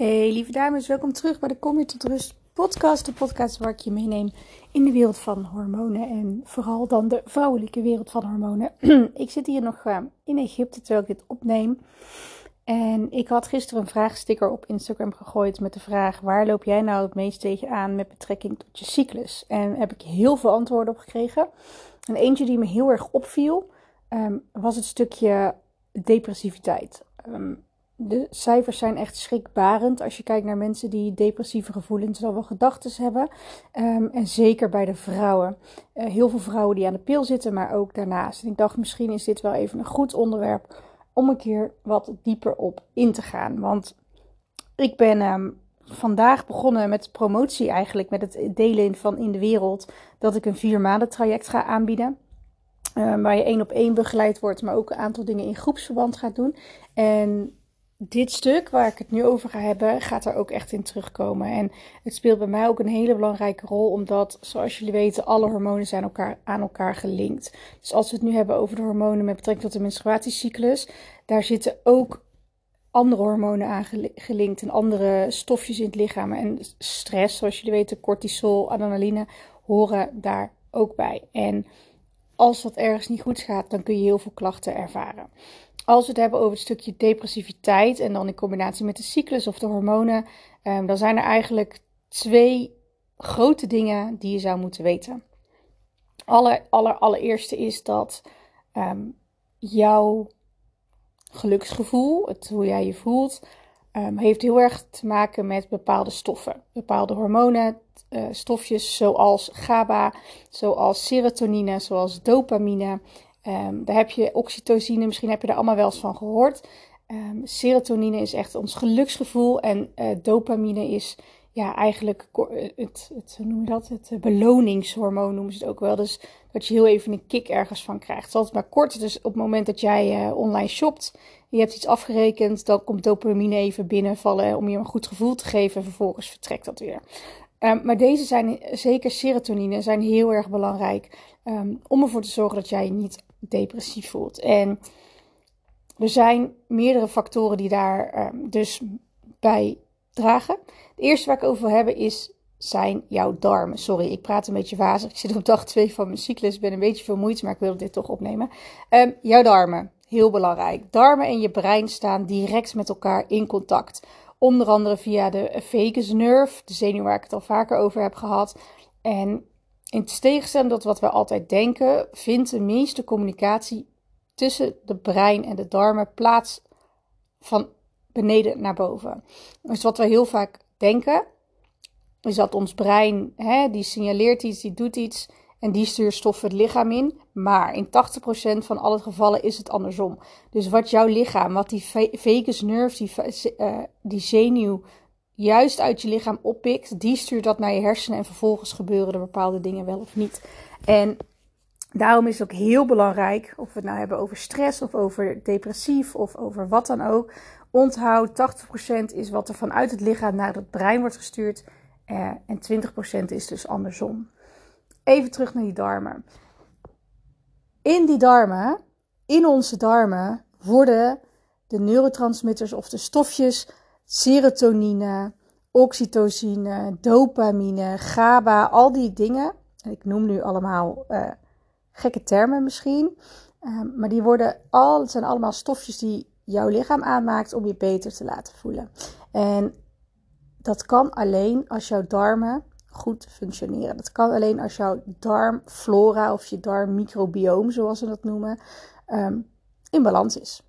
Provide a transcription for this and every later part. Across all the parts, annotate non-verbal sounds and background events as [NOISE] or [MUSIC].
Hey lieve dames, welkom terug bij de Kom je tot rust podcast. De podcast waar ik je meeneem in de wereld van hormonen en vooral dan de vrouwelijke wereld van hormonen. [CLEARS THROAT] ik zit hier nog uh, in Egypte terwijl ik dit opneem. En ik had gisteren een vraagsticker op Instagram gegooid met de vraag: waar loop jij nou het meest tegenaan met betrekking tot je cyclus? En heb ik heel veel antwoorden op gekregen. En eentje die me heel erg opviel um, was het stukje depressiviteit. Um, de cijfers zijn echt schrikbarend als je kijkt naar mensen die depressieve gevoelens of wel gedachten hebben. Um, en zeker bij de vrouwen. Uh, heel veel vrouwen die aan de pil zitten, maar ook daarnaast. En ik dacht, misschien is dit wel even een goed onderwerp om een keer wat dieper op in te gaan. Want ik ben um, vandaag begonnen met promotie eigenlijk, met het delen van in de wereld, dat ik een vier maanden traject ga aanbieden. Um, waar je één op één begeleid wordt, maar ook een aantal dingen in groepsverband gaat doen. En dit stuk waar ik het nu over ga hebben, gaat er ook echt in terugkomen. En het speelt bij mij ook een hele belangrijke rol, omdat, zoals jullie weten, alle hormonen zijn elkaar, aan elkaar gelinkt. Dus als we het nu hebben over de hormonen met betrekking tot de menstruatiecyclus, daar zitten ook andere hormonen aan gelinkt en andere stofjes in het lichaam. En stress, zoals jullie weten, cortisol, adrenaline, horen daar ook bij. En als dat ergens niet goed gaat, dan kun je heel veel klachten ervaren. Als we het hebben over het stukje depressiviteit en dan in combinatie met de cyclus of de hormonen, um, dan zijn er eigenlijk twee grote dingen die je zou moeten weten. Aller, aller, allereerste is dat um, jouw geluksgevoel, het, hoe jij je voelt, um, heeft heel erg te maken met bepaalde stoffen. Bepaalde hormonen, uh, stofjes zoals GABA, zoals serotonine, zoals dopamine. Um, daar heb je oxytocine, misschien heb je er allemaal wel eens van gehoord. Um, serotonine is echt ons geluksgevoel en uh, dopamine is ja, eigenlijk eh, het, het, noem je dat? Het beloningshormoon noemen ze het ook wel. Dus dat je heel even een kick ergens van krijgt. Het is altijd maar kort. Dus op het moment dat jij online shopt, je hebt iets afgerekend, dan komt dopamine even binnenvallen om je een goed gevoel te geven. En vervolgens vertrekt dat weer. Um, maar deze zijn, zeker serotonine, zijn heel erg belangrijk om ervoor te zorgen dat jij niet depressief voelt. En er zijn meerdere factoren die daar um, dus bij dragen. De eerste waar ik over wil hebben is zijn jouw darmen. Sorry, ik praat een beetje wazig. Ik zit op dag 2 van mijn cyclus. Ben een beetje veel moeite, maar ik wil dit toch opnemen. Um, jouw darmen, heel belangrijk. Darmen en je brein staan direct met elkaar in contact. Onder andere via de vagus nerve, de zenuw waar ik het al vaker over heb gehad. En in tegenstelling tot wat we altijd denken, vindt de meeste communicatie tussen de brein en de darmen plaats van beneden naar boven. Dus wat we heel vaak denken, is dat ons brein, hè, die signaleert iets, die doet iets en die stuurt stoffen het lichaam in. Maar in 80% van alle gevallen is het andersom. Dus wat jouw lichaam, wat die vagus nerve, die, uh, die zenuw juist uit je lichaam oppikt, die stuurt dat naar je hersenen en vervolgens gebeuren er bepaalde dingen wel of niet. En daarom is het ook heel belangrijk, of we het nou hebben over stress of over depressief of over wat dan ook. Onthoud, 80% is wat er vanuit het lichaam naar het brein wordt gestuurd eh, en 20% is dus andersom. Even terug naar die darmen. In die darmen, in onze darmen, worden de neurotransmitters of de stofjes serotonine, oxytocine, dopamine, GABA, al die dingen. Ik noem nu allemaal uh, gekke termen misschien. Uh, maar die worden al, het zijn allemaal stofjes die jouw lichaam aanmaakt om je beter te laten voelen. En dat kan alleen als jouw darmen goed functioneren. Dat kan alleen als jouw darmflora of je darmmicrobioom, zoals we dat noemen, um, in balans is.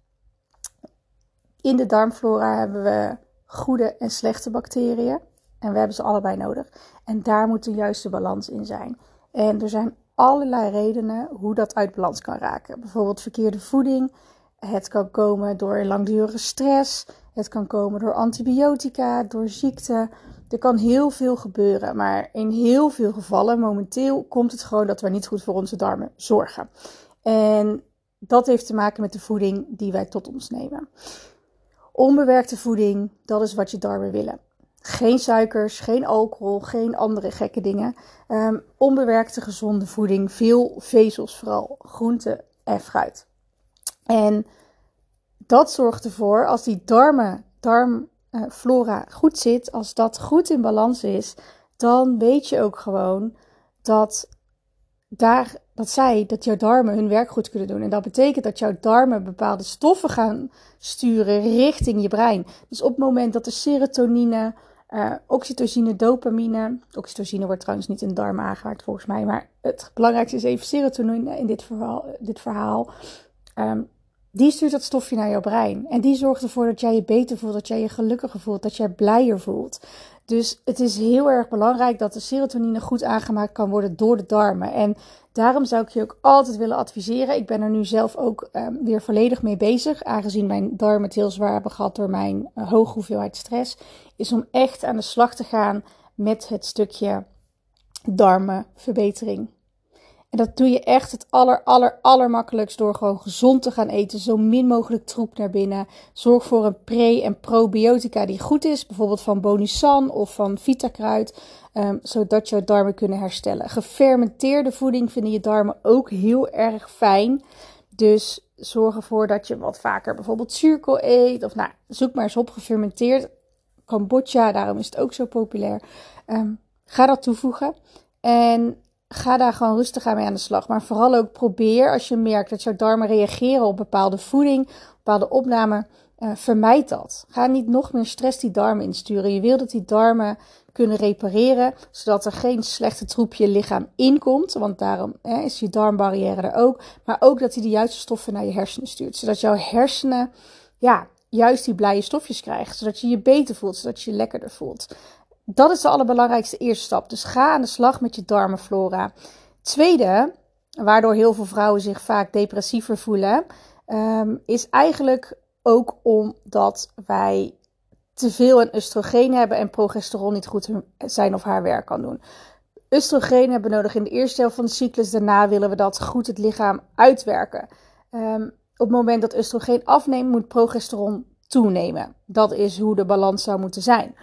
In de darmflora hebben we goede en slechte bacteriën. En we hebben ze allebei nodig. En daar moet de juiste balans in zijn. En er zijn allerlei redenen hoe dat uit balans kan raken. Bijvoorbeeld verkeerde voeding. Het kan komen door langdurige stress. Het kan komen door antibiotica, door ziekte. Er kan heel veel gebeuren. Maar in heel veel gevallen, momenteel, komt het gewoon dat we niet goed voor onze darmen zorgen. En dat heeft te maken met de voeding die wij tot ons nemen. Onbewerkte voeding, dat is wat je darmen willen. Geen suikers, geen alcohol, geen andere gekke dingen. Um, onbewerkte gezonde voeding, veel vezels vooral, groente en fruit. En dat zorgt ervoor, als die darmen, darm, darmflora goed zit, als dat goed in balans is, dan weet je ook gewoon dat daar, dat zij, dat jouw darmen hun werk goed kunnen doen. En dat betekent dat jouw darmen bepaalde stoffen gaan sturen richting je brein. Dus op het moment dat de serotonine, uh, oxytocine, dopamine. Oxytocine wordt trouwens niet in de darmen aangemaakt volgens mij. Maar het belangrijkste is even serotonine in dit verhaal. Dit verhaal. Um, die stuurt dat stofje naar jouw brein. En die zorgt ervoor dat jij je beter voelt, dat jij je gelukkiger voelt, dat jij blijer voelt. Dus het is heel erg belangrijk dat de serotonine goed aangemaakt kan worden door de darmen. En daarom zou ik je ook altijd willen adviseren. Ik ben er nu zelf ook um, weer volledig mee bezig, aangezien mijn darmen het heel zwaar hebben gehad door mijn uh, hoge hoeveelheid stress. Is om echt aan de slag te gaan met het stukje darmenverbetering. En dat doe je echt het aller, aller, allermakkelijkst door gewoon gezond te gaan eten. Zo min mogelijk troep naar binnen. Zorg voor een pre- en probiotica die goed is. Bijvoorbeeld van Bonusan of van Vitakruid. Um, zodat je darmen kunnen herstellen. Gefermenteerde voeding vinden je darmen ook heel erg fijn. Dus zorg ervoor dat je wat vaker bijvoorbeeld zuurkool eet. Of nou, zoek maar eens op gefermenteerd. Cambodja, daarom is het ook zo populair. Um, ga dat toevoegen. En ga daar gewoon rustig aan mee aan de slag. Maar vooral ook probeer als je merkt dat jouw darmen reageren op bepaalde voeding, bepaalde opname, uh, vermijd dat. Ga niet nog meer stress die darmen insturen. Je wil dat die darmen kunnen repareren, zodat er geen slechte troepje lichaam inkomt. Want daarom hè, is je darmbarrière er ook. Maar ook dat hij de juiste stoffen naar je hersenen stuurt. Zodat jouw hersenen ja, juist die blije stofjes krijgen. Zodat je je beter voelt, zodat je je lekkerder voelt. Dat is de allerbelangrijkste eerste stap. Dus ga aan de slag met je darmenflora. Tweede, waardoor heel veel vrouwen zich vaak depressiever voelen, um, is eigenlijk ook omdat wij te veel een oestrogeen hebben en progesteron niet goed zijn of haar werk kan doen. Oestrogeen hebben we nodig in de eerste helft van de cyclus. Daarna willen we dat goed het lichaam uitwerken. Um, op het moment dat oestrogeen afneemt, moet progesteron toenemen. Dat is hoe de balans zou moeten zijn.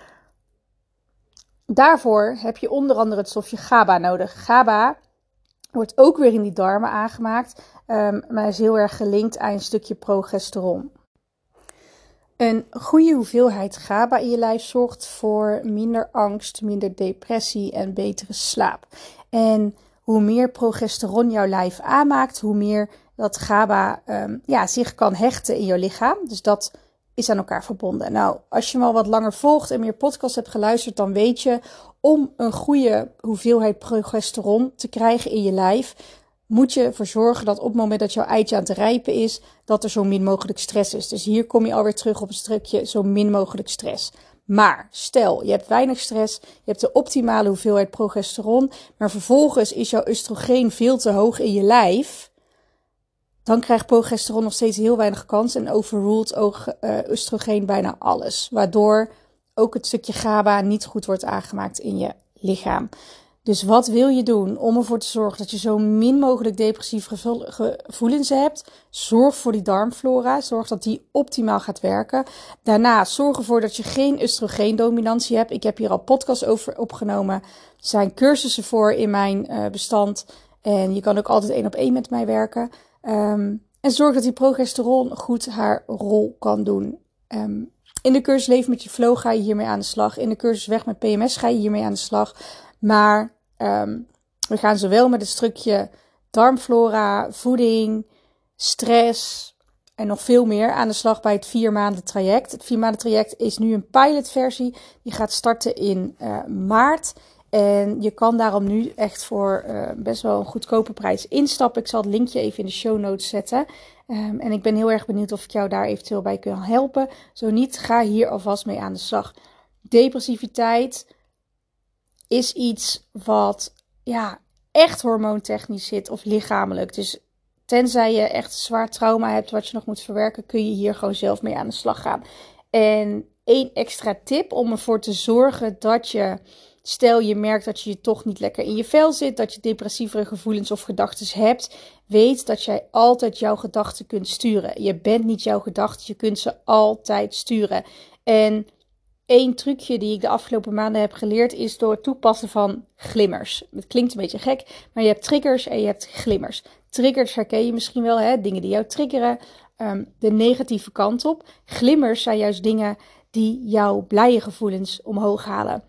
Daarvoor heb je onder andere het stofje GABA nodig. GABA wordt ook weer in die darmen aangemaakt, um, maar is heel erg gelinkt aan een stukje progesteron. Een goede hoeveelheid GABA in je lijf zorgt voor minder angst, minder depressie en betere slaap. En hoe meer progesteron jouw lijf aanmaakt, hoe meer dat GABA um, ja, zich kan hechten in jouw lichaam. Dus dat is aan elkaar verbonden. Nou, als je me al wat langer volgt en meer podcasts hebt geluisterd, dan weet je om een goede hoeveelheid progesteron te krijgen in je lijf, moet je ervoor zorgen dat op het moment dat jouw eitje aan het rijpen is, dat er zo min mogelijk stress is. Dus hier kom je alweer terug op een stukje zo min mogelijk stress. Maar stel, je hebt weinig stress, je hebt de optimale hoeveelheid progesteron, maar vervolgens is jouw oestrogeen veel te hoog in je lijf dan krijgt progesteron nog steeds heel weinig kans en overruled ook uh, oestrogeen bijna alles. Waardoor ook het stukje GABA niet goed wordt aangemaakt in je lichaam. Dus wat wil je doen om ervoor te zorgen dat je zo min mogelijk depressieve gevoelens hebt? Zorg voor die darmflora. Zorg dat die optimaal gaat werken. Daarna zorg ervoor dat je geen oestrogeendominantie hebt. Ik heb hier al podcasts over opgenomen. Er zijn cursussen voor in mijn uh, bestand. En je kan ook altijd één op één met mij werken. Um, en zorg dat die progesteron goed haar rol kan doen. Um, in de cursus Leven met je Flow ga je hiermee aan de slag. In de cursus Weg met PMS ga je hiermee aan de slag. Maar um, we gaan zowel met het stukje darmflora, voeding, stress en nog veel meer aan de slag bij het vier maanden traject. Het vier maanden traject is nu een pilotversie. Die gaat starten in uh, maart. En je kan daarom nu echt voor uh, best wel een goedkope prijs instappen. Ik zal het linkje even in de show notes zetten. Um, en ik ben heel erg benieuwd of ik jou daar eventueel bij kan helpen. Zo niet, ga hier alvast mee aan de slag. Depressiviteit is iets wat ja, echt hormoontechnisch zit of lichamelijk. Dus tenzij je echt zwaar trauma hebt wat je nog moet verwerken, kun je hier gewoon zelf mee aan de slag gaan. En één extra tip om ervoor te zorgen dat je Stel je merkt dat je je toch niet lekker in je vel zit, dat je depressievere gevoelens of gedachten hebt. Weet dat jij altijd jouw gedachten kunt sturen. Je bent niet jouw gedachten, je kunt ze altijd sturen. En één trucje die ik de afgelopen maanden heb geleerd is door het toepassen van glimmers. Het klinkt een beetje gek, maar je hebt triggers en je hebt glimmers. Triggers herken je misschien wel, hè? dingen die jou triggeren, um, de negatieve kant op. Glimmers zijn juist dingen die jouw blije gevoelens omhoog halen.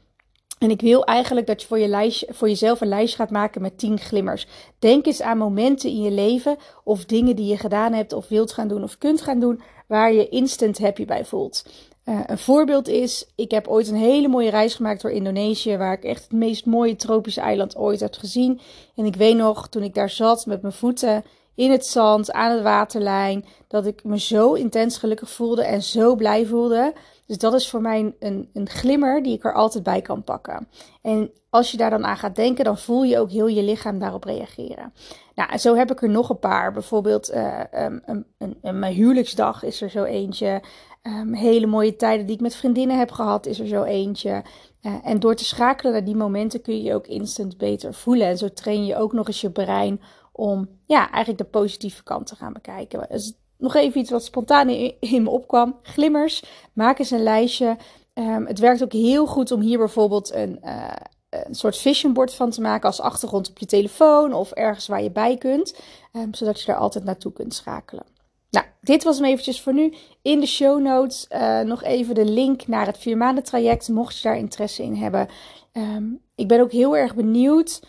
En ik wil eigenlijk dat je voor, je voor jezelf een lijstje gaat maken met 10 glimmers. Denk eens aan momenten in je leven of dingen die je gedaan hebt of wilt gaan doen of kunt gaan doen waar je instant happy bij voelt. Uh, een voorbeeld is, ik heb ooit een hele mooie reis gemaakt door Indonesië, waar ik echt het meest mooie tropische eiland ooit heb gezien. En ik weet nog, toen ik daar zat met mijn voeten in het zand, aan de waterlijn, dat ik me zo intens gelukkig voelde en zo blij voelde. Dus dat is voor mij een, een glimmer die ik er altijd bij kan pakken. En als je daar dan aan gaat denken, dan voel je ook heel je lichaam daarop reageren. Nou, zo heb ik er nog een paar. Bijvoorbeeld uh, um, mijn huwelijksdag is er zo eentje. Um, hele mooie tijden die ik met vriendinnen heb gehad is er zo eentje. Uh, en door te schakelen naar die momenten kun je je ook instant beter voelen. En zo train je ook nog eens je brein om ja, eigenlijk de positieve kant te gaan bekijken. Dus nog even iets wat spontaan in, me opkwam. Glimmers. Maak eens een lijstje. Um, het werkt ook heel goed om hier bijvoorbeeld een, uh, een soort vision board van te maken als achtergrond op je telefoon of ergens waar je bij kunt. Um, zodat je daar altijd naartoe kunt schakelen. Nou, dit was hem eventjes voor nu. In de show notes uh, nog even de link naar het vier maanden traject, mocht je daar interesse in hebben. Um, ik ben ook heel erg benieuwd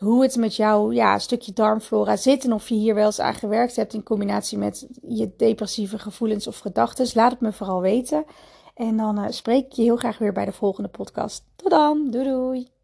hoe het met jouw ja, stukje darmflora zit en of je hier wel eens aan gewerkt hebt in combinatie met je depressieve gevoelens of gedachten. Laat het me vooral weten. En dan uh, spreek ik je heel graag weer bij de volgende podcast. Tot dan, doei doei!